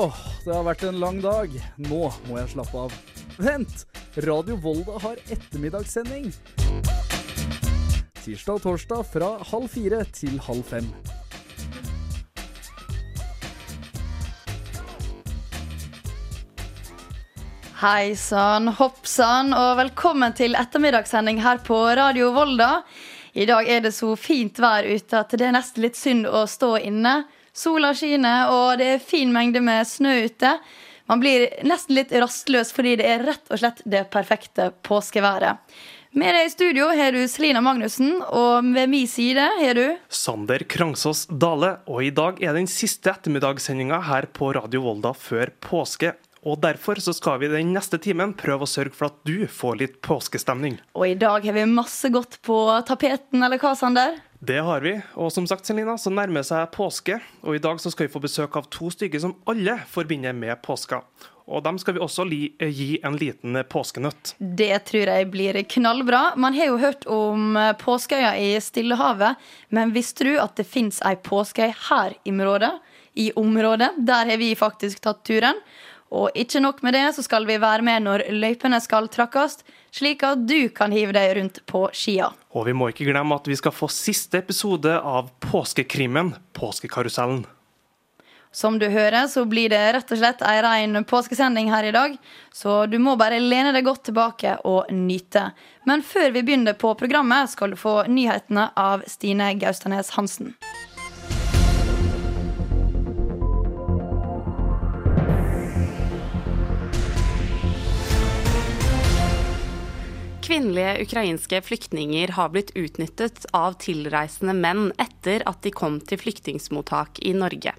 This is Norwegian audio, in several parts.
Åh, det har vært en lang dag. Nå må jeg slappe av. Vent! Radio Volda har ettermiddagssending. Tirsdag og torsdag fra halv fire til halv fem. Hei sann, hopp sann, og velkommen til ettermiddagssending her på Radio Volda. I dag er det så fint vær ute at det er nesten litt synd å stå inne. Sola skinner, og det er fin mengde med snø ute. Man blir nesten litt rastløs fordi det er rett og slett det perfekte påskeværet. Med deg i studio har du Selina Magnussen, og ved min side har du Sander Krangsås Dale, og i dag er den siste ettermiddagssendinga her på Radio Volda før påske. Og Derfor så skal vi den neste timen prøve å sørge for at du får litt påskestemning. Og i dag har vi masse godt på tapeten, eller hva, Sander? Det har vi. Og som sagt, Selina, så nærmer seg påske. Og i dag så skal vi få besøk av to stykker som alle forbinder med påska. Og dem skal vi også gi en liten påskenøtt. Det tror jeg blir knallbra. Man har jo hørt om påskeøya i Stillehavet, men visste du at det fins ei påskeøy her i området? I området. Der har vi faktisk tatt turen. Og ikke nok med det, så skal vi være med når løypene skal trakkes, slik at du kan hive deg rundt på skia. Og vi må ikke glemme at vi skal få siste episode av Påskekrimmen, Påskekarusellen. Som du hører, så blir det rett og slett ei rein påskesending her i dag. Så du må bare lene deg godt tilbake og nyte. Men før vi begynner på programmet, skal du få nyhetene av Stine Gaustanes Hansen. Kvinnelige ukrainske flyktninger har blitt utnyttet av tilreisende menn etter at de kom til flyktningmottak i Norge.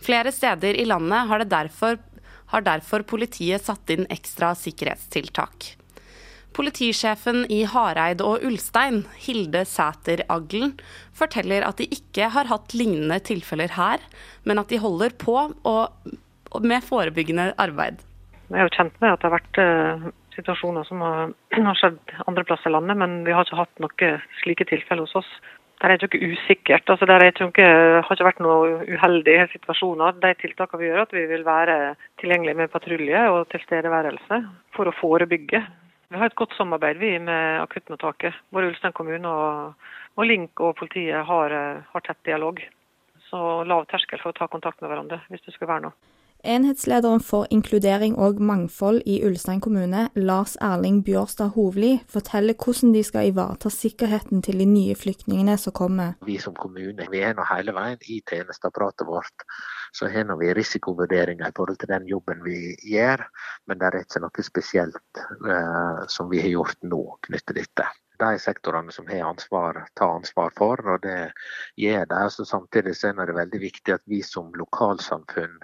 Flere steder i landet har, derfor, har derfor politiet satt inn ekstra sikkerhetstiltak. Politisjefen i Hareid og Ulstein, Hilde Sæter Aglen, forteller at de ikke har hatt lignende tilfeller her, men at de holder på og, med forebyggende arbeid. Jeg er jo kjent med at det har vært uh, situasjoner som har, har skjedd andre plasser i landet, men vi har ikke hatt noen slike tilfeller hos oss. Det er ikke usikkert. altså Det er ikke, har ikke vært noen uheldige situasjoner. De tiltakene vi gjør, at vi vil være tilgjengelige med patrulje og tilstedeværelse for å forebygge. Vi har et godt samarbeid vi med akuttmottaket. Både Ulstein kommune og, og Link og politiet har, har tett dialog. Så lav terskel for å ta kontakt med hverandre hvis det skulle være noe. Enhetslederen for inkludering og mangfold i Ulstein kommune, Lars Erling Bjørstad Hovli, forteller hvordan de skal ivareta sikkerheten til de nye flyktningene som kommer. Vi som kommune vi er nå hele veien i tjenesteapparatet vårt. Så har vi risikovurderinger i forhold til den jobben vi gjør, men det er ikke noe spesielt uh, som vi har gjort nå knyttet til dette de sektorene som har ansvar, tar ansvar for. og det gjør det. Altså, samtidig er det veldig viktig at vi som lokalsamfunn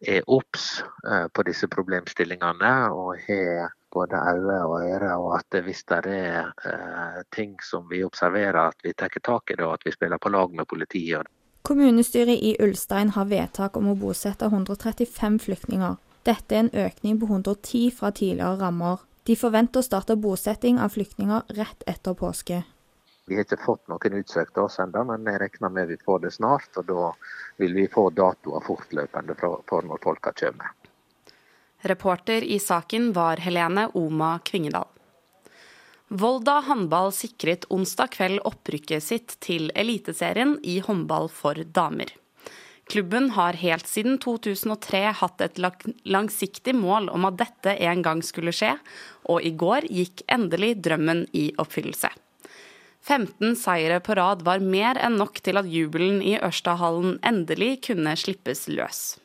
er obs eh, på disse problemstillingene og har både øyne og ører. Og at hvis det er eh, ting som vi observerer, at vi tar tak i det og at vi spiller på lag med politiet. Kommunestyret i Ulstein har vedtak om å bosette 135 flyktninger. Dette er en økning på 110 fra tidligere rammer. De forventer å starte bosetting av flyktninger rett etter påske. Vi har ikke fått noen utsøkte oss ennå, men jeg regner med vi får det snart. og Da vil vi få datoer fortløpende for når folka kommer. Reporter i saken var Helene Oma Kvingedal. Volda håndball sikret onsdag kveld opprykket sitt til Eliteserien i håndball for damer. Klubben har helt siden 2003 hatt et langsiktig mål om at dette en gang skulle skje, og i går gikk endelig drømmen i oppfyllelse. 15 seire på rad var mer enn nok til at jubelen i Ørstahallen endelig kunne slippes løs.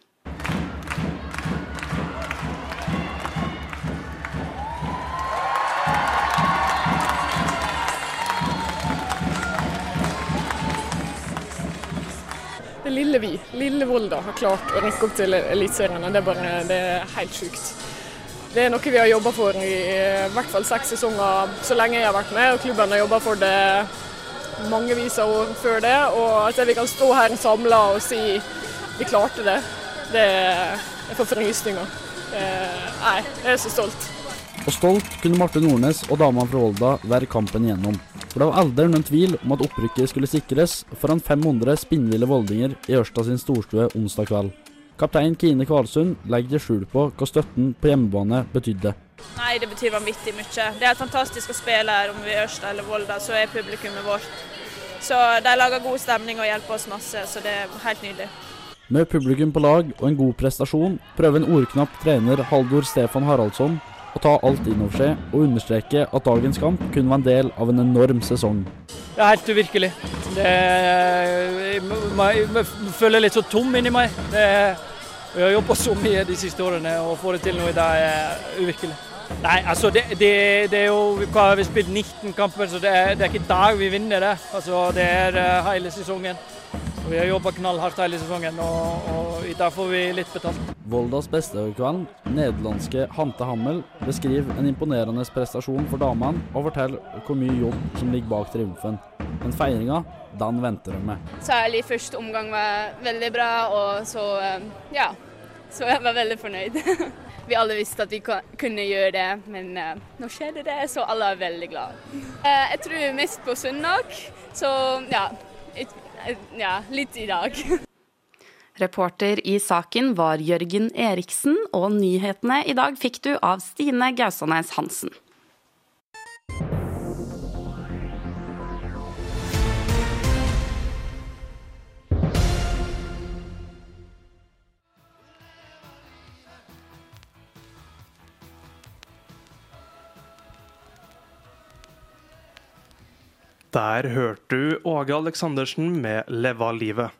Lille vi, lille Volda, har klart å rykke opp til Eliteserien. Det, det er helt sjukt. Det er noe vi har jobba for i, i hvert fall seks sesonger så lenge jeg har vært med. og Klubben har jobba for det mange viser år før det. Og at vi kan stå her samla og si vi klarte det, det er for frysninger. Nei, jeg er så stolt. Og stolt kunne Marte Nordnes og damene fra Volda være kampen igjennom. For det var aldri noen tvil om at opprykket skulle sikres foran 500 spinnville voldinger i Ørsta sin storstue onsdag kveld. Kaptein Kine Kvalsund legger ikke skjul på hva støtten på hjemmebane betydde. Nei, det betyr vanvittig mye. Det er fantastisk å spille her, om vi er Ørsta eller Volda, så er publikummet vårt. Så de lager god stemning og hjelper oss masse, så det er helt nydelig. Med publikum på lag og en god prestasjon prøver en ordknapp trener Haldor Stefan Haraldsson å ta alt inn over seg og understreke at dagens kamp kun var en del av en enorm sesong. Det er helt uvirkelig. Det, jeg, jeg, føler litt så tom inni meg. Det, jeg har jobba så mye de siste årene, og få det til nå i dag er uvirkelig. Nei, altså det, det, det er jo Vi har spilt 19 kamper, så det er, det er ikke i dag vi vinner det. Altså Det er uh, hele sesongen. Vi har jobba knallhardt hele sesongen, og, og, i dag får vi litt betalt. Voldas beste over nederlandske Hante Hammel, beskriver en imponerende prestasjon for damene og forteller hvor mye jobb som ligger bak triumfen. Men feiringa, den venter de med. Særlig første omgang var veldig bra, og så eh, ja. Så jeg var veldig fornøyd. vi alle visste at vi kunne gjøre det, men uh, nå skjedde det, så alle er veldig glad. Uh, jeg tror mest på søndag, så ja, ja, litt i dag. Reporter i saken var Jørgen Eriksen, og nyhetene i dag fikk du av Stine Gausanes Hansen. Der hørte du Åge Aleksandersen med 'Leva livet'.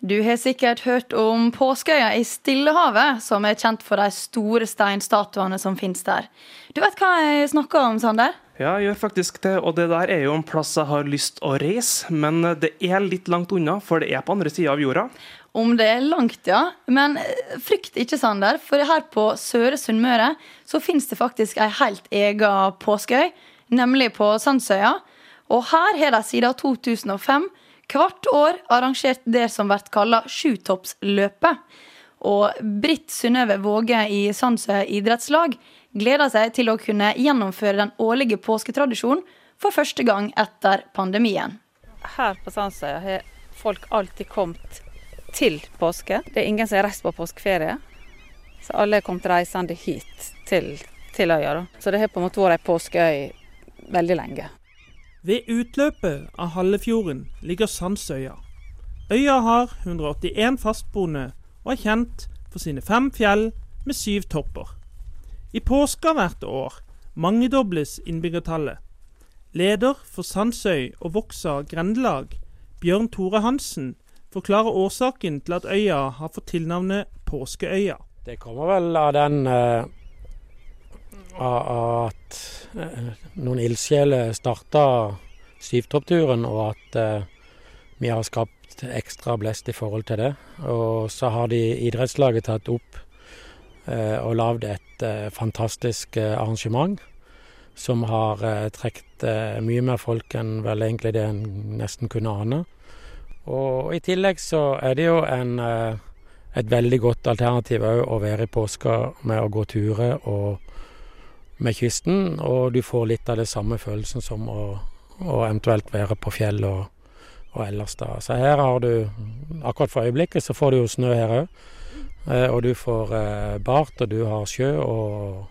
Du har sikkert hørt om Påskeøya i Stillehavet, som er kjent for de store steinstatuene som finnes der. Du vet hva jeg snakker om, Sander? Ja, jeg gjør faktisk det, og det der er jo en plass jeg har lyst å reise, men det er litt langt unna, for det er på andre sida av jorda. Om det er langt, ja. Men eh, frykt ikke, Sander, for her på Søre Sunnmøre så finnes det faktisk ei helt egen påskeøy, nemlig på Sandsøya. Og her har de siden 2005 hvert år arrangert det som blir kalla Sjutoppsløpet. Og Britt Synnøve Våge i Sandsøya idrettslag gleder seg til å kunne gjennomføre den årlige påsketradisjonen for første gang etter pandemien. Her på Sandsøya har folk alltid kommet til påske. Det er ingen som har reist på påskeferie. Så alle er kommet reisende hit til, til øya. Da. Så det har på en måte vært ei påskeøy veldig lenge. Ved utløpet av Hallefjorden ligger Sandsøya. Øya har 181 fastboende og er kjent for sine fem fjell med syv topper. I påska hvert år mangedobles innbyggertallet. Leder for Sandsøy og Voksa grendelag, Bjørn Tore Hansen, forklarer årsaken til at øya har fått tilnavnet Påskeøya. Det kommer vel av den uh, at uh, noen ildsjeler starta syvtoppturen, og at uh, vi har skapt ekstra blest i forhold til det. Og så har de idrettslaget tatt opp og lagd et fantastisk arrangement som har trukket mye mer folk enn vel egentlig det en nesten kunne ane. Og i tillegg så er det jo en, et veldig godt alternativ òg å være i påska med å gå turer og med kysten, og du får litt av det samme følelsen som å, å eventuelt være på fjell og, og, ellers da. Så her har du Akkurat for øyeblikket så får du jo snø her òg. Eh, og du får eh, bart, og du har sjø og,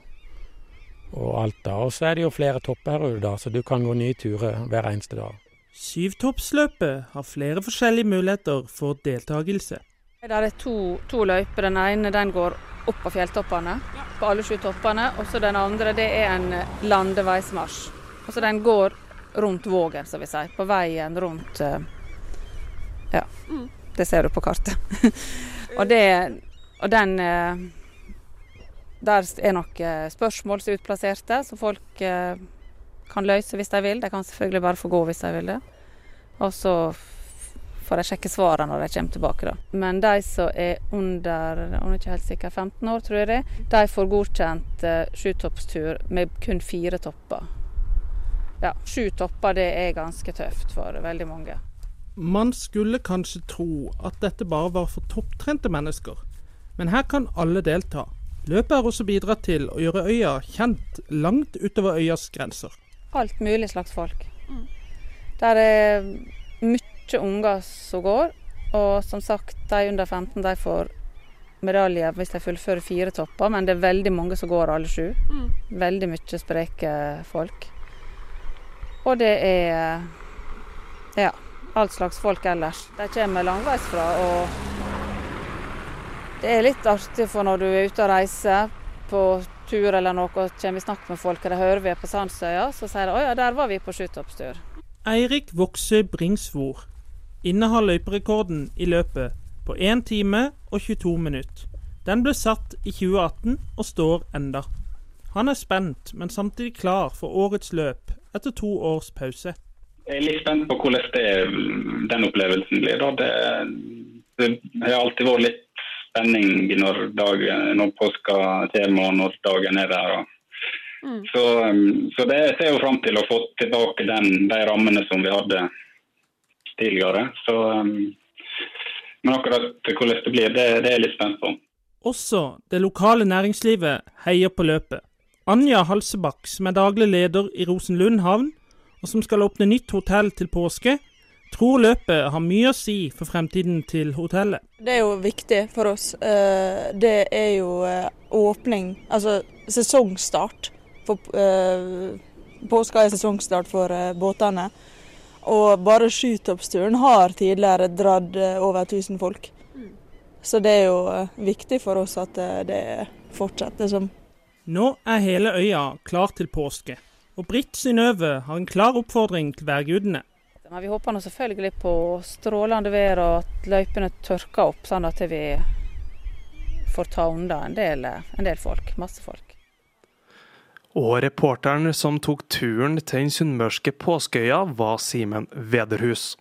og alt da. Og så er det jo flere topper her ute, da, så du kan gå nye turer hver eneste dag. Syvtoppsløpet har flere forskjellige muligheter for deltakelse. Det er to, to løyper. Den ene den går opp på fjelltoppene, på alle sju toppene. Og så den andre det er en landeveismarsj. Altså den går rundt Vågen, som vi sier. På veien rundt eh, Ja, det ser du på kartet. og, det, og den eh, Der er nok eh, spørsmål som er utplasserte, som folk kan løse hvis de vil. De kan selvfølgelig bare få gå hvis de vil det. Og så får de sjekke svarene når de kommer tilbake. Da. Men de som er under om er ikke helt sikker, 15 år, tror jeg det, de får godkjent uh, sjutoppstur med kun fire topper. Ja, Sju topper det er ganske tøft for veldig mange. Man skulle kanskje tro at dette bare var for topptrente mennesker, men her kan alle delta. Løpet har også bidratt til å gjøre øya kjent langt utover øyas grenser. Alt mulig slags folk. Mm. Der er mye unger som går. Og som sagt, de under 15 de får medalje hvis de fullfører fire topper, men det er veldig mange som går alle sju. Mm. Veldig mye spreke folk. Og det er ja, all slags folk ellers. De kommer langveisfra. og det er litt artig for når du er ute og reiser på tur eller noe og kommer i snakk med folk, og de hører vi er på Sandsøya, så sier de 'Å ja, der var vi på sjutoppstur'. Eirik Vokse Bringsvor innehar løyperekorden i løpet på 1 time og 22 minutter. Den ble satt i 2018 og står enda. Han er spent, men samtidig klar for årets løp etter to års pause. Jeg er litt spent på hvordan det, den opplevelsen blir. Da. Det, det har alltid vært litt spenning når, dagen, når påska kommer og når dagen er der. Mm. Så, um, så det jeg ser jo fram til å få tilbake den, de rammene som vi hadde tidligere. Så, um, men akkurat hvordan det blir, det, det er jeg litt spent på. Også det lokale næringslivet heier på løpet. Anja Halsebakk, som er daglig leder i Rosenlund havn, og som skal åpne nytt hotell til påske, tror løpet har mye å si for fremtiden til hotellet. Det er jo viktig for oss. Eh, Det er jo eh, åpning, altså sesongstart. For, eh, påska er sesongstart for båtene. Og bare skytoppsturen har tidligere dratt eh, over 1000 folk. Så det er jo eh, viktig for oss at eh, det fortsetter som Nå er hele øya klar til påske, og Britt Synnøve har en klar oppfordring til værgudene. Men vi håper nå selvfølgelig på strålende vær og at løypene tørker opp, sånn at vi får ta unna en del, en del folk. Masse folk. Og reporteren som tok turen til den sunnmørske påskeøya, var Simen Vederhus.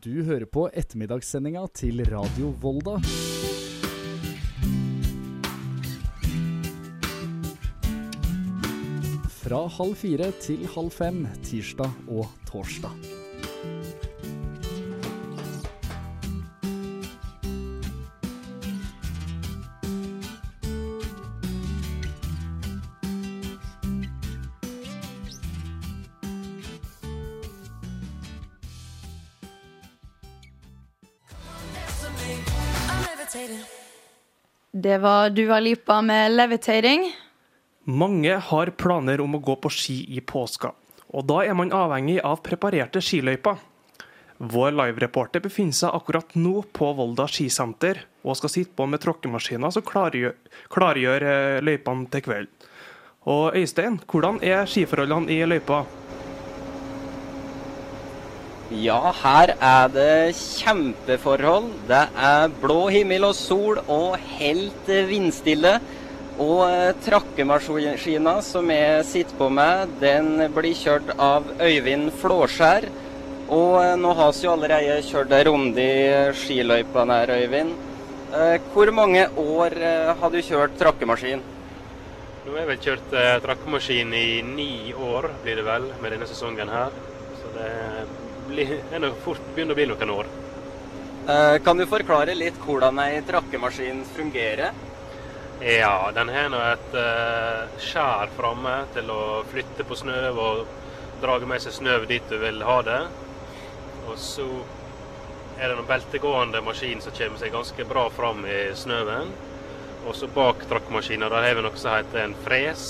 Du hører på ettermiddagssendinga til Radio Volda. Fra halv fire til halv fem tirsdag og torsdag. Det var Dua Lipa med 'Levitating'. Mange har planer om å gå på ski i påska, og da er man avhengig av preparerte skiløyper. Vår live-reporter befinner seg akkurat nå på Volda skisenter og skal sitte på med tråkkemaskiner som klargjør, klargjør eh, løypene til kvelden. Og Øystein, hvordan er skiforholdene i løypa? Ja, her er det kjempeforhold. Det er blå himmel og sol og helt vindstille. Og eh, trakkemaskina som jeg sitter på med, den blir kjørt av Øyvind Flåskjær. Og eh, nå har vi jo allerede kjørt en runde i skiløypa her, Øyvind. Eh, Hvor mange år har du kjørt trakkemaskin? Nå har jeg vel kjørt trakkemaskin i ni år, blir det vel, med denne sesongen her. Så det blir, er nok fort begynner å bli noen år. Eh, Kan du forklare litt hvordan ei trakkemaskin fungerer? Ja, den har nå et eh, skjær framme til å flytte på snø og drage med seg snø dit du vil ha det. Og så er det en beltegående maskin som kommer seg ganske bra fram i snøen. Og så bak trakkemaskinen der har vi noe som heter en fres.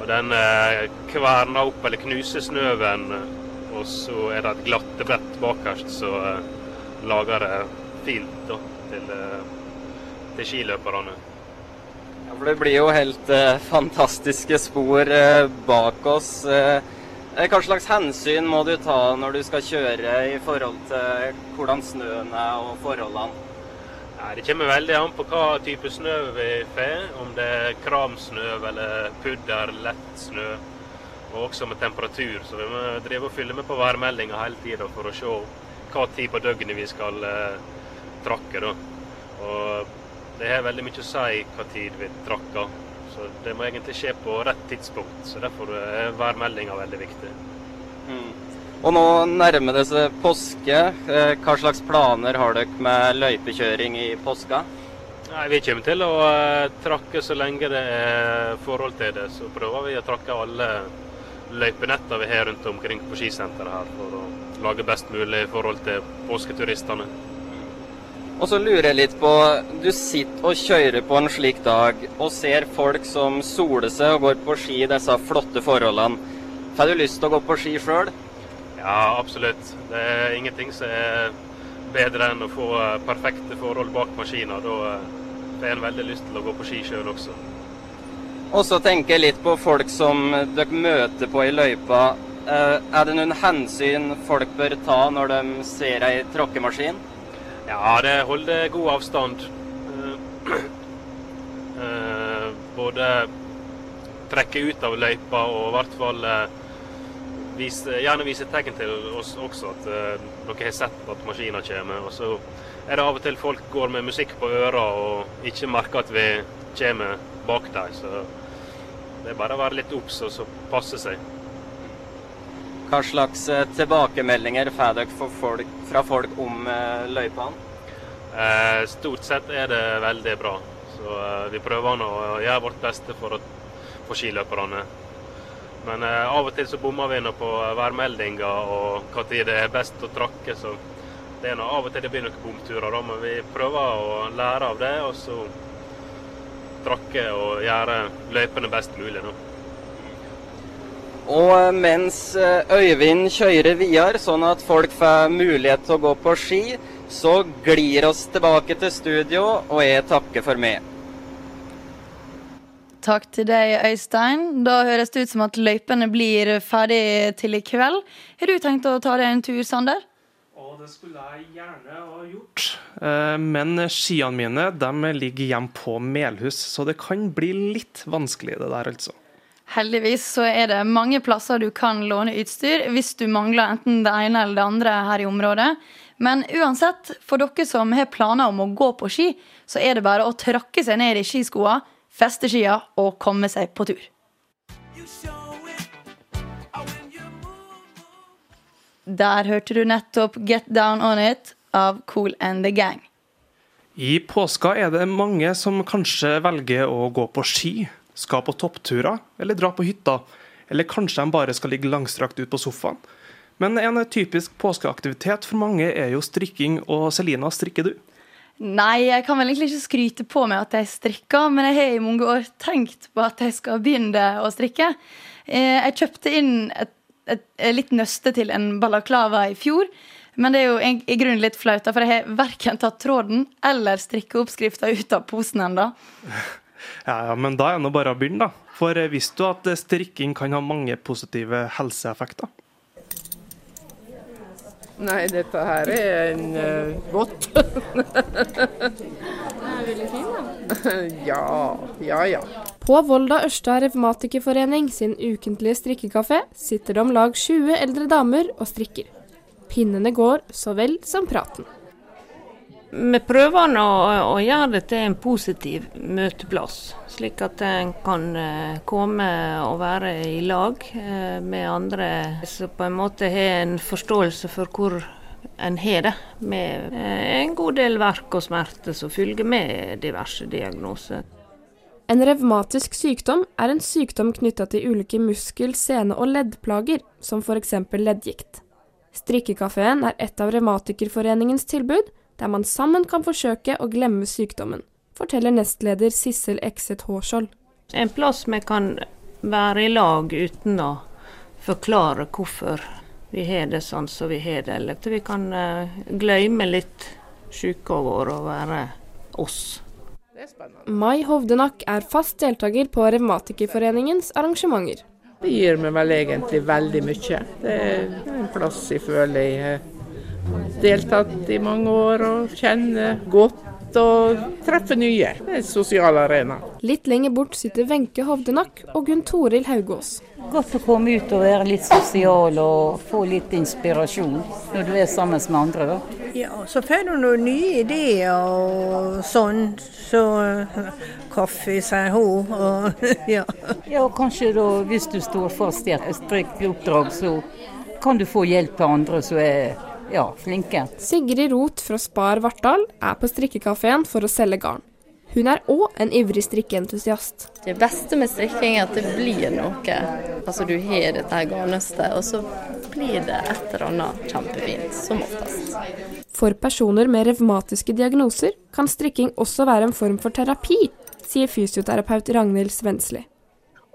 Og den eh, kverner opp eller knuser snøen, og så er det et glattebrett bakerst som eh, lager det fint da, til, eh, til skiløperne. Ja, for Det blir jo helt eh, fantastiske spor eh, bak oss. Eh, hva slags hensyn må du ta når du skal kjøre i forhold til hvordan snøen er og forholdene? Det kommer veldig an på hva type snø vi får. Om det er kramsnø eller pudder, lett snø. Og også med temperatur. Så vi må drive og fylle med på værmeldinga hele tida for å se hva tid på døgnet vi skal eh, trakke. da. Og det har veldig mye å si hva tid vi trakker. Så det må egentlig skje på rett tidspunkt. Så derfor er værmeldinga veldig viktig. Mm. Og nå nærmer det seg påske. Eh, Hva slags planer har dere med løypekjøring i påska? Nei, Vi kommer til å eh, trakke så lenge det er forhold til det. Så prøver vi å trakke alle løypenettene vi har rundt omkring på skisenteret her, for å lage best mulig forhold til påsketuristene. Og så lurer jeg litt på Du sitter og kjører på en slik dag og ser folk som soler seg og går på ski i disse flotte forholdene. Får du lyst til å gå på ski sjøl? Ja, absolutt. Det er ingenting som er bedre enn å få eh, perfekte forhold bak maskina. Da eh, får en veldig lyst til å gå på ski sjøl også. Og så tenker jeg litt på folk som dere møter på i løypa. Eh, Er det noen hensyn folk bør ta når de ser ei tråkkemaskin? Ja, det holder god avstand. Eh, eh, både trekke ut av løypa og i hvert fall vise, gjerne vise tegn til oss også at dere har sett at maskiner kommer. Og så er det av og til folk går med musikk på øra og ikke merker at vi kommer bak dem. Det er bare å være litt obs og så passe seg. Hva slags eh, tilbakemeldinger får dere folk, fra folk om eh, løypene? Eh, stort sett er det veldig bra. Så eh, vi prøver å gjøre vårt beste for, å, for skiløperne. Men eh, av og til så bommer vi nå på værmeldinger og når det er best å trakke. Så det er nå av og til det blir noen bomturer, da, men vi prøver å lære av det. Og så trakke og gjøre løypene best mulig. nå. Og eh, mens eh, Øyvind kjører videre, sånn at folk får mulighet til å gå på ski, så glir oss tilbake til studio, og jeg takker for meg. Takk til deg, Øystein. Da høres det ut som at løypene blir ferdig til i kveld. Har du tenkt å ta deg en tur, Sander? Det skulle jeg gjerne ha gjort. Eh, Men skiene mine de ligger hjemme på Melhus, så det kan bli litt vanskelig det der, altså. Heldigvis så er det mange plasser du kan låne utstyr hvis du mangler enten det ene eller det andre her i området. Men uansett, for dere som har planer om å gå på ski, så er det bare å trakke seg ned i skiskoa, feste skia og komme seg på tur. Der hørte du nettopp 'Get Down On It' av Cool and The Gang. I påska er det mange som kanskje velger å gå på ski, skal på toppturer eller dra på hytta. Eller kanskje de bare skal ligge langstrakt ut på sofaen. Men en typisk påskeaktivitet for mange er jo strikking, og Selina, strikker du? Nei, jeg kan vel egentlig ikke skryte på meg at jeg strikker, men jeg har i mange år tenkt på at jeg skal begynne å strikke. Eh, Jeg kjøpte inn et, et, et litt nøste til en balaklava i fjor. Men det er jo en- i grunnen litt flaut, for jeg har verken tatt tråden eller strikkeoppskrifta ut av posen ennå. Ja, ja, men da er det nå bare å begynne, da. For eh, visste du at strikking kan ha mange positive helseeffekter? Nei, dette her er en uh, båt. ja, ja, ja. På Volda Ørsta Revmatikerforening sin ukentlige strikkekafé sitter det om lag 20 eldre damer og strikker. Pinnene går så vel som praten. Vi prøver å, å gjøre det til en positiv møteplass, slik at en kan eh, komme og være i lag eh, med andre som på en måte har en forståelse for hvor en har det, med eh, en god del verk og smerte som følger med diverse diagnoser. En revmatisk sykdom er en sykdom knytta til ulike muskel-, sene- og leddplager, som f.eks. leddgikt. Strikkekafeen er et av Revmatikerforeningens tilbud, der man sammen kan forsøke å glemme sykdommen, forteller nestleder Sissel Ekseth Hårskjold. En plass vi kan være i lag uten å forklare hvorfor vi har det sånn som vi har det. Eller at vi kan eh, glemme litt syka vår og være oss. Mai Hovdenak er fast deltaker på Revmatikerforeningens arrangementer. Det gir meg vel egentlig veldig mye. Det er en plass jeg føler jeg har deltatt i mange år og kjenner godt og treffer nye. Det er en sosial arena. Litt lenger bort sitter Wenche Hovdenak og Gunn Toril Haugås. Godt å komme ut og være litt sosial og få litt inspirasjon når du er sammen med andre. da. Ja, så får du noen nye ideer og sånn. Så kaffe, sier hun. Og, ja. Ja, kanskje da, hvis du står fast i et strikkeoppdrag, så kan du få hjelp av andre som er ja, flinke. Sigrid Roth fra Spar Vartdal er på strikkekafeen for å selge garn. Hun er òg en ivrig strikkeentusiast. Det beste med strikking er at det blir noe. Altså Du har dette garnnøstet, og så blir det et eller annet kjempefint, som oftest. For personer med revmatiske diagnoser kan strikking også være en form for terapi, sier fysioterapeut Ragnhild Svensli.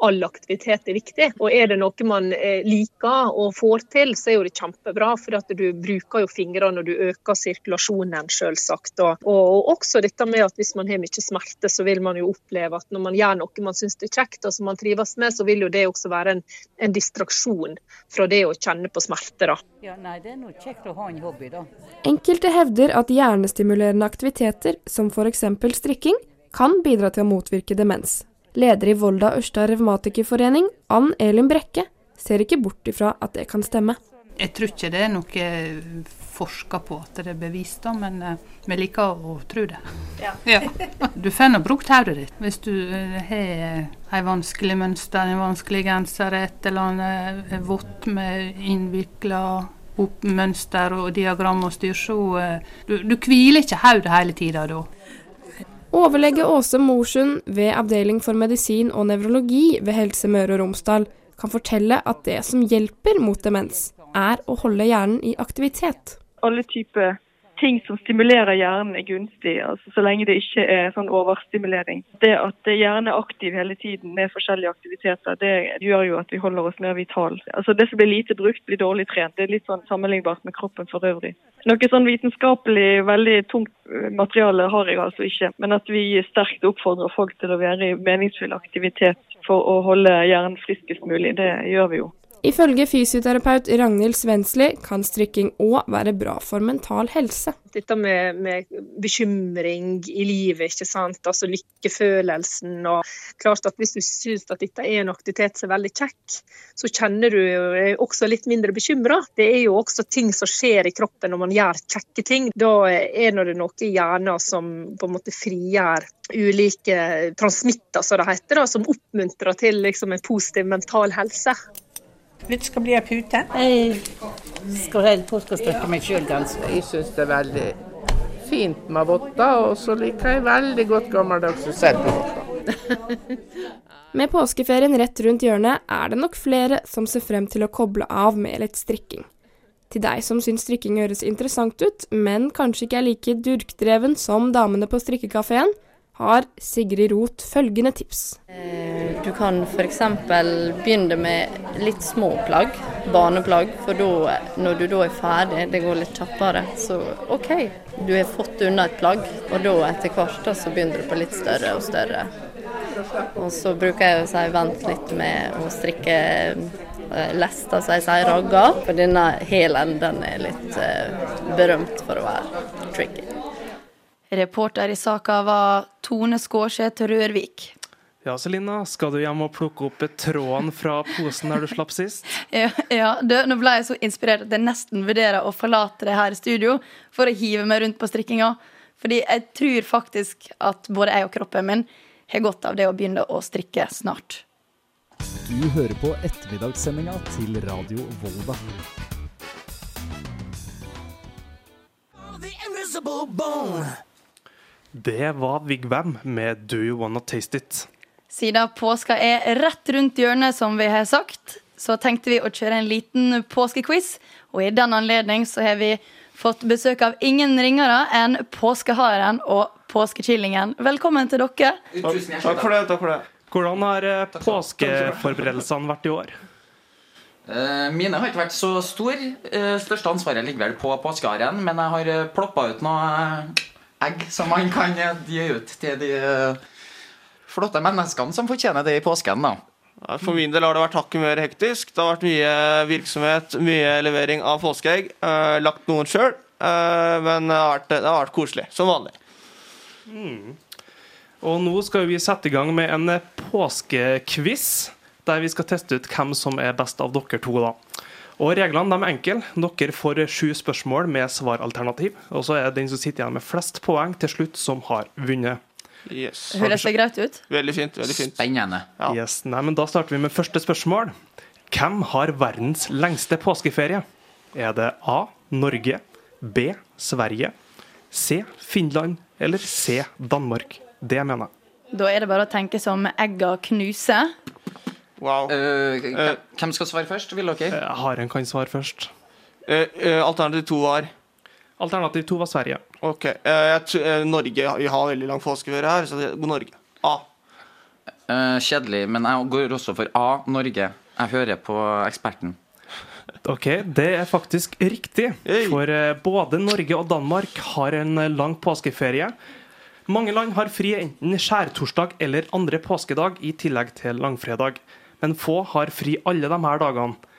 All aktivitet er viktig. Og er det noe man eh, liker og får til, så er jo det kjempebra. For at du bruker jo fingrene og du øker sirkulasjonen, selvsagt. Og, og også dette med at hvis man har mye smerte, så vil man jo oppleve at når man gjør noe man syns er kjekt og som man trives med, så vil jo det også være en, en distraksjon fra det å kjenne på smerte. da. Ja, nei, det er noe kjekt å ha en hobby, da. Enkelte hevder at hjernestimulerende aktiviteter, som f.eks. strikking, kan bidra til å motvirke demens. Leder i Volda Ørsta revmatikerforening, Ann Elin Brekke, ser ikke bort ifra at det kan stemme. Jeg tror ikke det er noe forska på at det er bevist, da, men eh, vi liker å tro det. Ja. Du får nå brukt hodet ditt hvis du eh, har et vanskelig mønster, en vanskelig genser, et eller annet eh, vått med innvikla opp mønster og diagram og styr, så eh, du, du hviler ikke hodet hele tida da. Overlege Åse Morsund ved Avdeling for medisin og nevrologi ved Helse Møre og Romsdal kan fortelle at det som hjelper mot demens, er å holde hjernen i aktivitet. alle typer ting som stimulerer hjernen er gunstig, altså så lenge det ikke er sånn overstimulering. Det at hjernen er aktiv hele tiden med forskjellige aktiviteter, det gjør jo at vi holder oss mer vital. Altså Det som blir lite brukt, blir dårlig trent. Det er litt sånn sammenlignbart med kroppen for øvrig. Noe sånn vitenskapelig veldig tungt eh, materiale har jeg altså ikke, men at vi sterkt oppfordrer folk til å være i meningsfull aktivitet for å holde hjernen friskest mulig, det gjør vi jo. Ifølge fysioterapeut Ragnhild Svensli kan strikking òg være bra for mental helse. Dette med, med bekymring i livet, ikke sant? altså lykkefølelsen. og klart at Hvis du syns at dette er en aktivitet som er veldig kjekk, så kjenner du også litt mindre bekymra. Det er jo også ting som skjer i kroppen når man gjør kjekke ting. Da er det noe i hjernen som på en måte frigjør ulike transmitter, som det heter, da, som oppmuntrer til liksom, en positiv mental helse. Det skal bli ei pute. Jeg skal holde på å strekke meg sjøl ganske. Jeg syns det er veldig fint med votter, og så liker jeg veldig godt gammeldagse selvbord. Med påskeferien rett rundt hjørnet er det nok flere som ser frem til å koble av med litt strikking. Til deg som syns strikking høres interessant ut, men kanskje ikke er like durkdreven som damene på strikkekafeen, har Sigrid Roth følgende tips. Eh, Du kan f.eks. begynne med litt små plagg, barneplagg, for da, når du da er ferdig, det går litt kjappere, så OK, du har fått unna et plagg, og da etter hvert da, så begynner du på litt større og større. Og så bruker jeg å si vent litt med å strikke eh, lester, som jeg sier, ragger, for denne hælen er litt eh, berømt for å være tricky. Reporter i saka var Tone Skårseth Rørvik. Ja, Selina, skal du hjem og plukke opp tråden fra posen der du slapp sist? Ja, ja du, nå ble jeg så inspirert at jeg nesten vurderer å forlate det her i studio for å hive meg rundt på strikkinga. Fordi jeg tror faktisk at både jeg og kroppen min har godt av det å begynne å strikke snart. Du hører på ettermiddagssendinga til Radio Volda. Det var Vigvam med Do You Wanna Taste It. Siden påska er rett rundt hjørnet, som vi har sagt, så tenkte vi å kjøre en liten påskequiz. Og i den anledning så har vi fått besøk av ingen ringere enn påskeharen og påskekillingen. Velkommen til dere. Takk, for det. takk for det. Hvordan har eh, påskeforberedelsene vært i år? Eh, Mine har ikke vært så store. Eh, Største ansvaret ligger vel på påskeharen. Men jeg har ploppa ut noe egg som man kan eh, gi ut til de eh, flotte menneskene som fortjener det i påsken. da For min del har det vært hakket mer hektisk. Det har vært mye virksomhet, mye levering av påskeegg. Eh, lagt noen sjøl, men det har, vært, det har vært koselig, som vanlig. Mm. Og nå skal vi sette i gang med en eh, påskequiz, der vi skal teste ut hvem som er best av dere to. da. Og Reglene de er enkle. Dere får sju spørsmål med svaralternativ. Og så er det den som sitter igjen med flest poeng til slutt, som har vunnet. Yes. Høres det greit ut? Veldig fint. veldig fint. Spennende. Yes. Nei, men Da starter vi med første spørsmål. Hvem har verdens lengste påskeferie? Er det A. Norge, B. Sverige, C. Finland eller C. Danmark? Det mener jeg. Da er det bare å tenke som egga knuser. Wow. Uh, hvem skal svare først, vil dere? Uh, Haren kan svare først. Uh, eh, alternativ to var Alternativ to var Sverige. Ok, Norge Vi har veldig lang påskeføre her, så det går Norge. A. Eh, kjedelig, men jeg går også for A, Norge. Jeg hører på eksperten. Ok, det er faktisk riktig. For både Norge og Danmark har en lang påskeferie. Mange land har fri enten skjærtorsdag eller andre påskedag i tillegg til langfredag. Men få har fri alle de her dagene.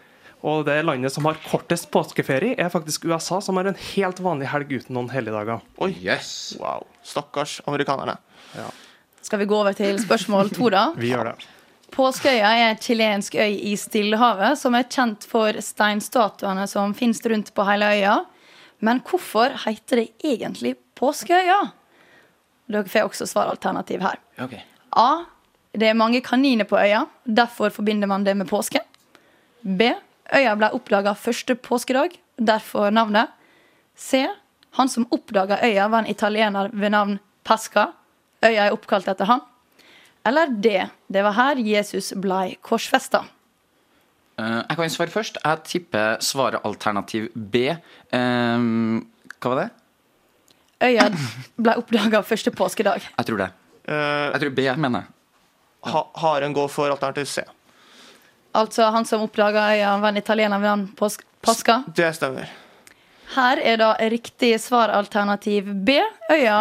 Og det landet som har kortest påskeferie, er faktisk USA, som har en helt vanlig helg uten noen helligdager. Oi. Wow. Stakkars amerikanerne. Ja. Skal vi gå over til spørsmål to, da? Vi gjør det. Påskeøya er en chilensk øy i Stillehavet som er kjent for steinstatuene som finnes rundt på hele øya. Men hvorfor heter det egentlig Påskeøya? Dere får også svaralternativ her. A. Det er mange kaniner på øya, derfor forbinder man det med påske. B. Øya ble oppdaga første påskedag, derfor navnet. C. Han som oppdaga øya, var en italiener ved navn Pasca. Øya er oppkalt etter han. Eller D. Det var her Jesus blei korsfesta. Eh, jeg kan svare først. Jeg tipper svaret alternativ B. Um, hva var det? Øya ble oppdaga første påskedag. Jeg tror det. jeg tror B, mener jeg. Ha, haren går for alternativ C. Altså han som oppdaga øya, var en italiener ved navn Pasca. Det stemmer. Her er da riktig svaralternativ B. Øya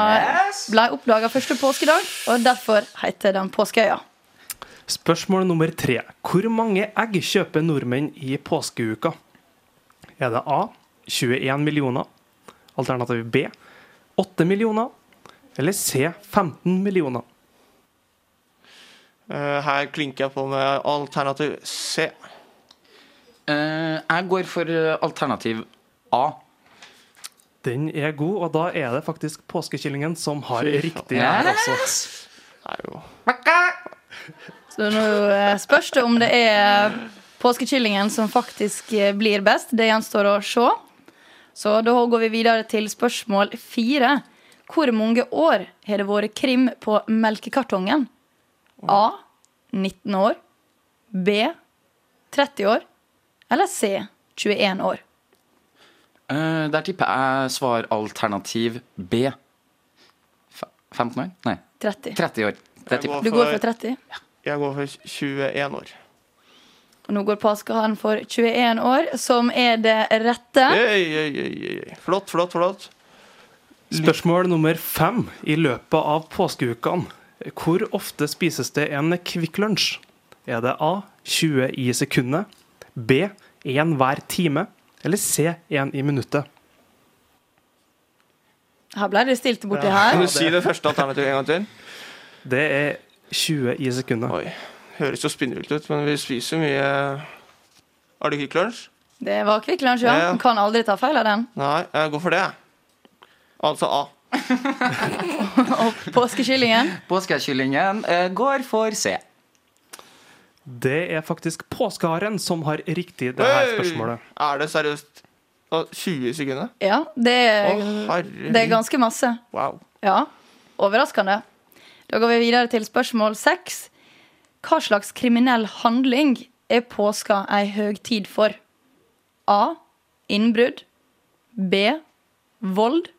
ble oppdaga første påskedag, og derfor heter den Påskeøya. Spørsmål nummer tre. Hvor mange egg kjøper nordmenn i påskeuka? Er det A 21 millioner, alternativ B 8 millioner, eller C 15 millioner? Eh, her klinker jeg på med alternativ C. Eh, jeg går for eh, alternativ A. Den er god, og da er det faktisk påskekyllingen som har Fy riktig her også. Så nå spørs det om det er påskekyllingen som faktisk blir best. Det gjenstår å se. Så da går vi videre til spørsmål fire. Hvor mange år har det vært krim på melkekartongen? A 19 år. B 30 år. Eller C 21 år. Uh, der tipper jeg svar alternativ B. F 15 år? Nei. 30. 30 år. Det tipper Du går for 30? Jeg går for 21 år. Og nå går påskeharen for 21 år, som er det rette. Hey, hey, hey. Flott, flott, flott. Spørsmål nummer fem. I løpet av påskeukene, hvor ofte spises det en Kvikk Lunsj? Er det A 20 i sekundet, B 1 hver time, eller C 1 i minuttet? Her ble det stilt borti Kan her. du si det første alternativet en gang til? Det er 20 i sekundet. Oi. Høres så spinnvilt ut, men vi spiser mye Er det Kvikk Lunsj? Det var Kvikk Lunsj, ja. Ja. Kan aldri ta feil av den. Nei, jeg går for det. Altså A. Og påskekyllingen. Påskekyllingen eh, går for C. Det er faktisk påskeharen som har riktig det her spørsmålet. Er det seriøst 20 sekunder? Ja, det er, oh, det er ganske masse. Wow. Ja, overraskende. Da går vi videre til spørsmål seks. Hva slags kriminell handling er påska ei høgtid for? A. Innbrudd. B. Vold.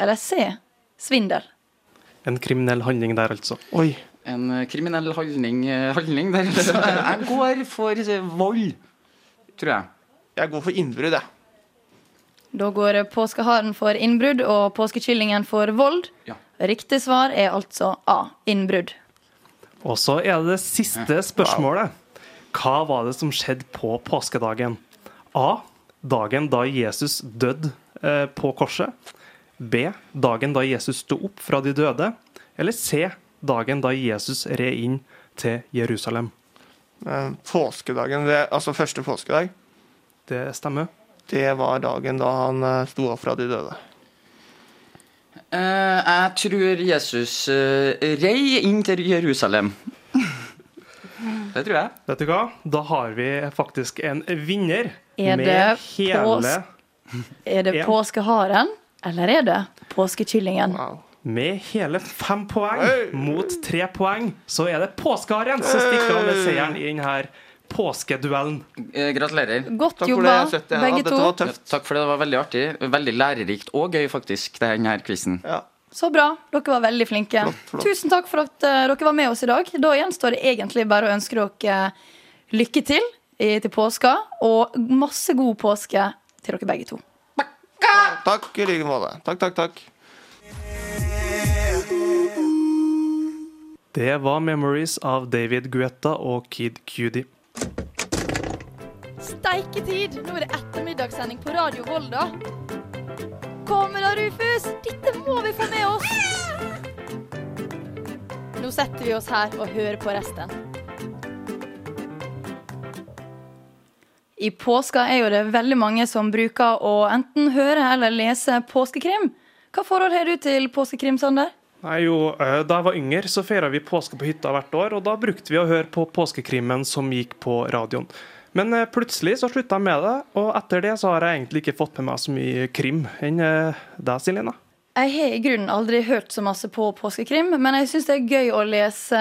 Eller C. Svindel. En kriminell handling der, altså. Oi. En eh, kriminell handling, eh, handling der. Jeg går for eh, vold, tror jeg. Jeg går for innbrudd, jeg. Da går påskeharen for innbrudd og påskekyllingen for vold. Ja. Riktig svar er altså A. Innbrudd. Og så er det det siste spørsmålet. Hva var det som skjedde på påskedagen? A. Dagen da Jesus døde eh, på korset. B. Dagen da Jesus sto opp fra de døde. Eller C. Dagen da Jesus red inn til Jerusalem. Eh, Påskedagen, det, altså første påskedag, Det stemmer. det var dagen da han eh, sto opp fra de døde. Uh, jeg tror Jesus uh, rei inn til Jerusalem. Det tror jeg. Vet du hva? Da har vi faktisk en vinner Er med det hele pås- Er det påskeharen, eller er det påskekyllingen? Med hele fem poeng mot tre poeng, så er det påskeharen som stikker av med seieren i denne påskeduellen. Eh, gratulerer. Godt Takk jobba, det, begge to. Ja, takk for det, det var veldig artig. Veldig lærerikt og gøy, faktisk, denne quizen. Ja. Så bra. Dere var veldig flinke. Flott, flott. Tusen takk for at uh, dere var med oss i dag. Da gjenstår det egentlig bare å ønske dere lykke til i, til påska, og masse god påske til dere begge to. Takk i like måte. Takk, takk, takk. Det var 'Memories' av David Guetta og Kid Cudi. Steiketid! Nå er det ettermiddagssending på Radio Volda. Kom da, Rufus! Dette må vi få med oss! Nå setter vi oss her og hører på resten. I påska er jo det veldig mange som bruker å enten høre eller lese påskekrim. Hva forhold har du til påskekrim, Sander? Nei, jo, eh, Da jeg var yngre, så feira vi påske på hytta hvert år, og da brukte vi å høre på påskekrimmen som gikk på radioen. Men eh, plutselig så slutta jeg med det, og etter det så har jeg egentlig ikke fått med meg så mye krim enn eh, deg, Silina. Jeg har i grunnen aldri hørt så masse på påskekrim, men jeg syns det er gøy å lese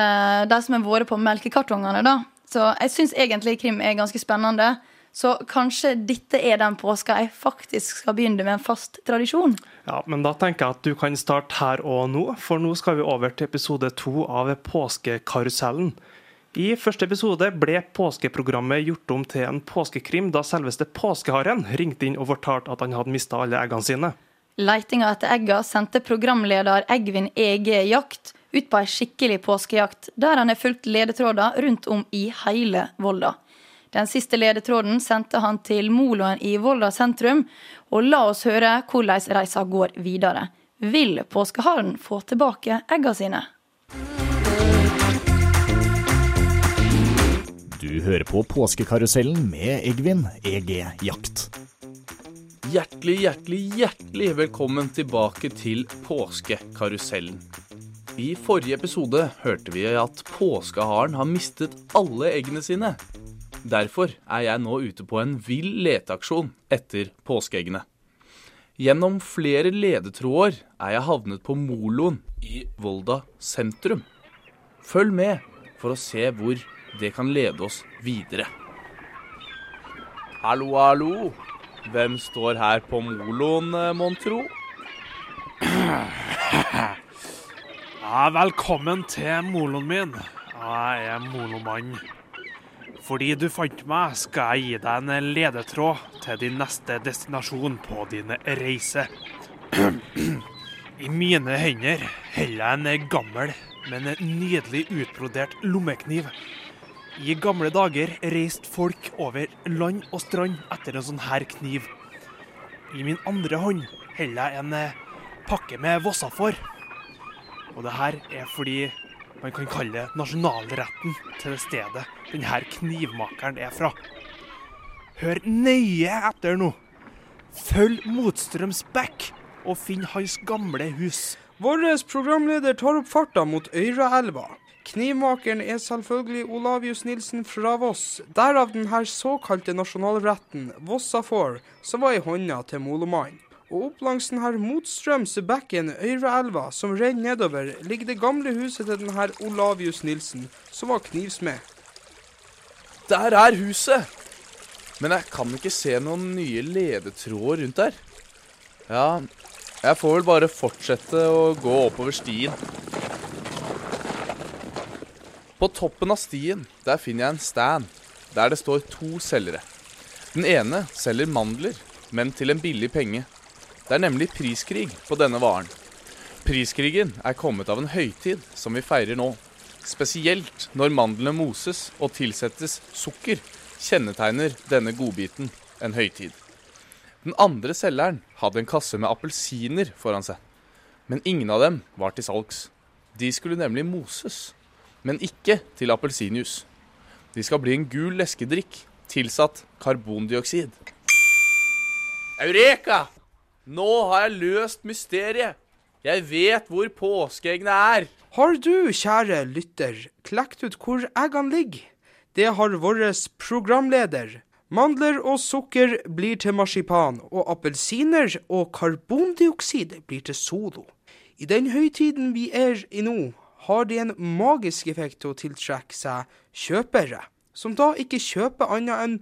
de som har vært på melkekartongene, da. Så jeg syns egentlig krim er ganske spennende. Så kanskje dette er den påska jeg faktisk skal begynne med en fast tradisjon. Ja, men da tenker jeg at du kan starte her og nå, for nå skal vi over til episode to av Påskekarusellen. I første episode ble påskeprogrammet gjort om til en påskekrim da selveste påskeharen ringte inn og fortalte at han hadde mista alle eggene sine. Leitinga etter egga sendte programleder Egvin EG Jakt ut på ei skikkelig påskejakt, der han har fulgt ledetråder rundt om i hele Volda. Den siste ledetråden sendte han til moloen i Volda sentrum, og la oss høre hvordan reisa går videre. Vil påskeharen få tilbake egga sine? Du hører på Påskekarusellen med Egvin EG Jakt. Hjertelig, hjertelig, hjertelig velkommen tilbake til Påskekarusellen. I forrige episode hørte vi at påskeharen har mistet alle eggene sine. Derfor er jeg nå ute på en vill leteaksjon etter påskeeggene. Gjennom flere ledetråder er jeg havnet på moloen i Volda sentrum. Følg med for å se hvor det kan lede oss videre. Hallo, hallo. Hvem står her på moloen, eh, mon tro? Ja, velkommen til moloen min. Jeg er molomann. Fordi du fant meg, skal jeg gi deg en ledetråd til din neste destinasjon på din reise. I mine hender holder jeg en gammel, men nydelig utbrodert lommekniv. I gamle dager reiste folk over land og strand etter en sånn her kniv. I min andre hånd holder jeg en pakke med vossafor. Og det her er fordi man kan kalle nasjonalretten til det stedet denne knivmakeren er fra. Hør nøye etter nå. Følg motstrøms bekk og finn hans gamle hus. Vår programleder tar opp farta mot Øyraelva. Knivmakeren er selvfølgelig Olavius Nilsen fra Voss, derav denne såkalte nasjonalretten, Vossafor, som var i hånda til molomannen. Og opp langs denne motstrømse bekken Øyreelva som renner nedover, ligger det gamle huset til denne Olavius Nilsen, som var knivsmed. Der er huset! Men jeg kan ikke se noen nye ledetråder rundt der. Ja, jeg får vel bare fortsette å gå oppover stien. På toppen av stien der finner jeg en stand der det står to selgere. Den ene selger mandler, men til en billig penge. Det er nemlig priskrig på denne varen. Priskrigen er kommet av en høytid som vi feirer nå. Spesielt når mandlene moses og tilsettes sukker, kjennetegner denne godbiten en høytid. Den andre selgeren hadde en kasse med appelsiner foran seg. Men ingen av dem var til salgs. De skulle nemlig moses, men ikke til appelsinjuice. De skal bli en gul leskedrikk tilsatt karbondioksid. Eureka! Nå har jeg løst mysteriet. Jeg vet hvor påskeeggene er. Har du, kjære lytter, klekt ut hvor eggene ligger? Det har vår programleder. Mandler og sukker blir til marsipan, og appelsiner og karbondioksid blir til solo. I den høytiden vi er i nå, har de en magisk effekt til å tiltrekke seg kjøpere. som da ikke kjøper annet enn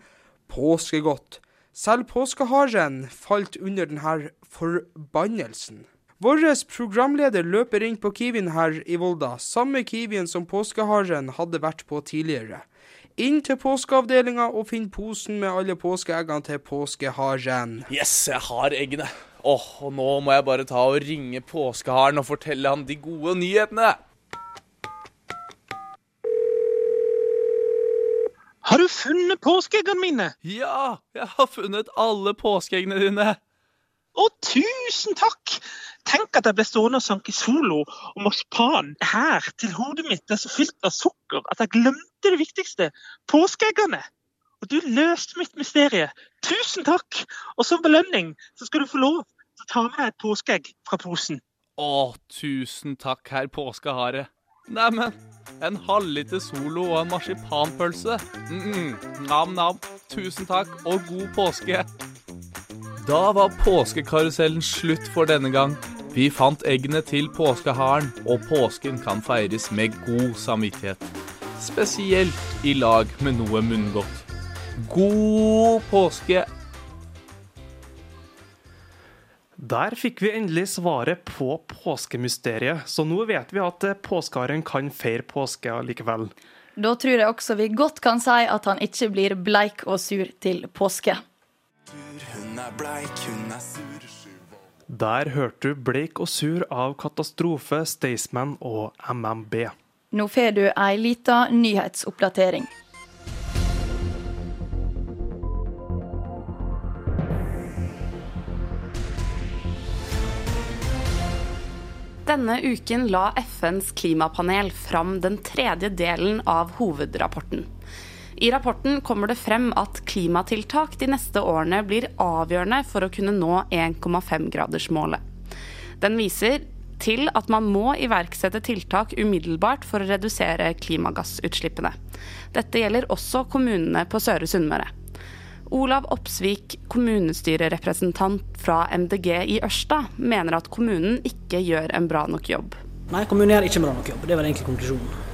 påskegodt. Selv påskeharen falt under denne forbannelsen. Vår programleder løper inn på Kiwien her i Volda, samme Kiwien som påskeharen hadde vært på tidligere. Inn til påskeavdelinga og finn posen med alle påskeeggene til påskeharen. Yes, jeg har eggene. Åh, og nå må jeg bare ta og ringe påskeharen og fortelle han de gode nyhetene. Har du funnet påskeeggene mine? Ja, jeg har funnet alle påskeeggene dine. Å, tusen takk! Tenk at jeg ble stående og sanke solo og marsipan her til hodet mitt er så fylt av sukker at jeg glemte det viktigste påskeeggene. Og du løste mitt mysterie. Tusen takk! Og som belønning så skal du få lov til å ta med et påskeegg fra posen. Å, tusen takk, herr påskehare. Neimen, en halvliter Solo og en marsipanpølse. Mm, Nam-nam. Tusen takk, og god påske. Da var påskekarusellen slutt for denne gang. Vi fant eggene til påskeharen, og påsken kan feires med god samvittighet. Spesielt i lag med noe munngodt. God påske! Der fikk vi endelig svaret på påskemysteriet, så nå vet vi at påskeharen kan feire påske likevel. Da tror jeg også vi godt kan si at han ikke blir bleik og sur til påske. Der hørte du Bleik og sur av Katastrofe, Staysman og MMB. Nå får du ei lita nyhetsoppdatering. Denne uken la FNs klimapanel fram den tredje delen av hovedrapporten. I rapporten kommer det frem at klimatiltak de neste årene blir avgjørende for å kunne nå 1,5-gradersmålet. Den viser til at man må iverksette tiltak umiddelbart for å redusere klimagassutslippene. Dette gjelder også kommunene på Søre Sunnmøre. Olav Opsvik, kommunestyrerepresentant fra MDG i Ørsta, mener at kommunen ikke gjør en bra nok jobb. Nei, kommunen gjør ikke en bra nok jobb. Det var egentlig konklusjonen.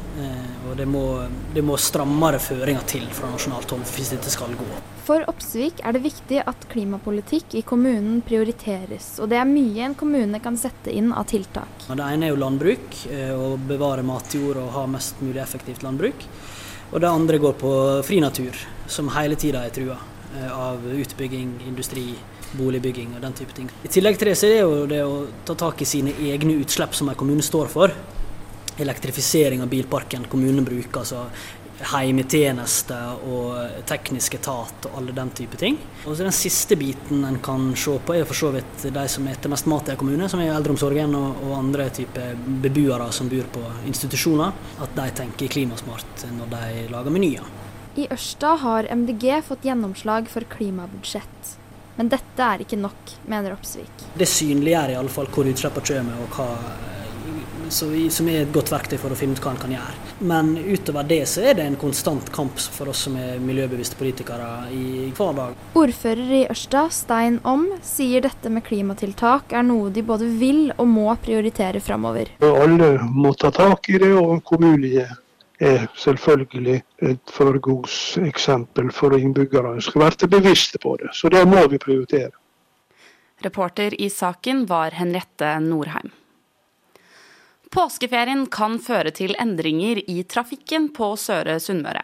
Eh, og det må, det må strammere føringer til fra nasjonalt hold hvis dette skal gå. For Oppsvik er det viktig at klimapolitikk i kommunen prioriteres, og det er mye en kommune kan sette inn av tiltak. Det ene er jo landbruk, eh, å bevare matjord og ha mest mulig effektivt landbruk. Og det andre går på fri natur, som hele tida er trua av utbygging, industri, boligbygging og den type ting. I tillegg til det så er det jo det å ta tak i sine egne utslipp som en kommune står for. Elektrifisering av bilparken kommunen bruker, altså Heimetjeneste og teknisk etat og alle den type ting. Og så Den siste biten en kan se på, er for så vidt de som heter mest mat i en kommune, som er eldreomsorgen og, og andre typer beboere som bor på institusjoner. At de tenker klimasmart når de lager menyer. I Ørsta har MDG fått gjennomslag for klimabudsjett. Men dette er ikke nok, mener Opsvik. Det synliggjør fall hvor utslippene kommer, og hva, som er et godt verktøy for å finne ut hva en kan gjøre. Men utover det så er det en konstant kamp for oss som er miljøbevisste politikere i hver dag. Ordfører i Ørsta, Stein Om, sier dette med klimatiltak er noe de både vil og må prioritere framover. Alle må ta tak i det, og kommunene er selvfølgelig et foregangseksempel for innbyggerne. Skal være bevisste på det, så det må vi prioritere. Reporter i saken var Henriette Norheim. Påskeferien kan føre til endringer i trafikken på Søre Sunnmøre.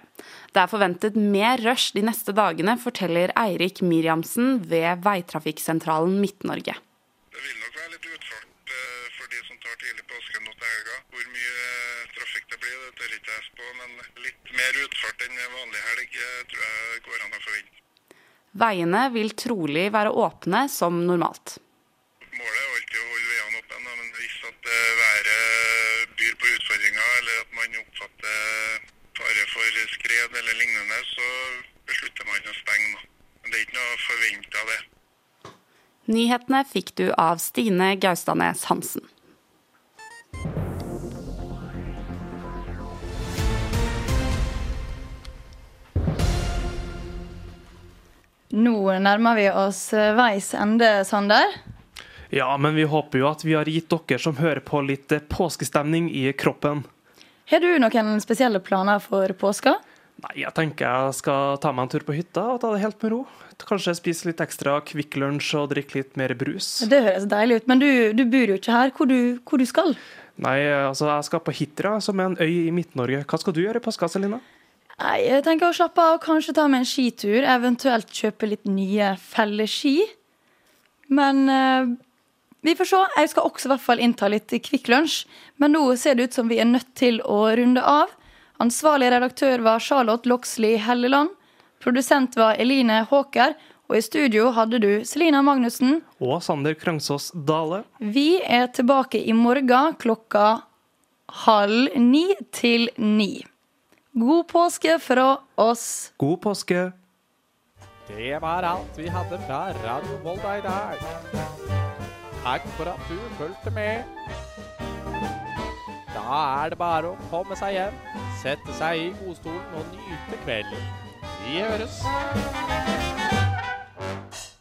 Det er forventet mer rush de neste dagene, forteller Eirik Miriamsen ved Veitrafikksentralen Midt-Norge. Det vil nok være litt utfart for de som tar tidlig påske nå til helga. Hvor mye trafikk det blir, det tør ikke jeg spå, men litt mer utfart enn vanlig helg tror jeg går an å forvente. Veiene vil trolig være åpne som normalt. Målet er alltid å holde veiene åpne, men hvis at været byr på utfordringer, eller at man oppfatter fare for skred eller lignende, så beslutter man å stenge. Men det er ikke noe forventa, det. Nyhetene fikk du av Stine Gaustanes Hansen. Nå nærmer vi oss veis ende, Sander. Ja, men vi håper jo at vi har gitt dere som hører på, litt påskestemning i kroppen. Har du noen spesielle planer for påska? Nei, jeg tenker jeg skal ta meg en tur på hytta og ta det helt med ro. Kanskje spise litt ekstra Kvikk Lunsj og drikke litt mer brus. Det høres deilig ut, men du, du bor jo ikke her. Hvor du, hvor du skal? Nei, altså jeg skal på Hitra, som er en øy i Midt-Norge. Hva skal du gjøre i påska, Selina? Nei, Jeg tenker å slappe av, og kanskje ta meg en skitur. Eventuelt kjøpe litt nye felleski. Men eh, vi får se. Jeg skal også i hvert fall innta litt Kvikk Lunsj. Men nå ser det ut som vi er nødt til å runde av. Ansvarlig redaktør var Charlotte Loxley Helleland. Produsent var Eline Håker. Og i studio hadde du Selina Magnussen. Og Sander Krangsås Dale. Vi er tilbake i morgen klokka halv ni til ni. God påske fra oss. God påske. Det var alt vi hadde fra Radio Volda i dag. Takk for at du fulgte med. Da er det bare å komme seg hjem, sette seg i godstolen og nyte kvelden. Vi høres.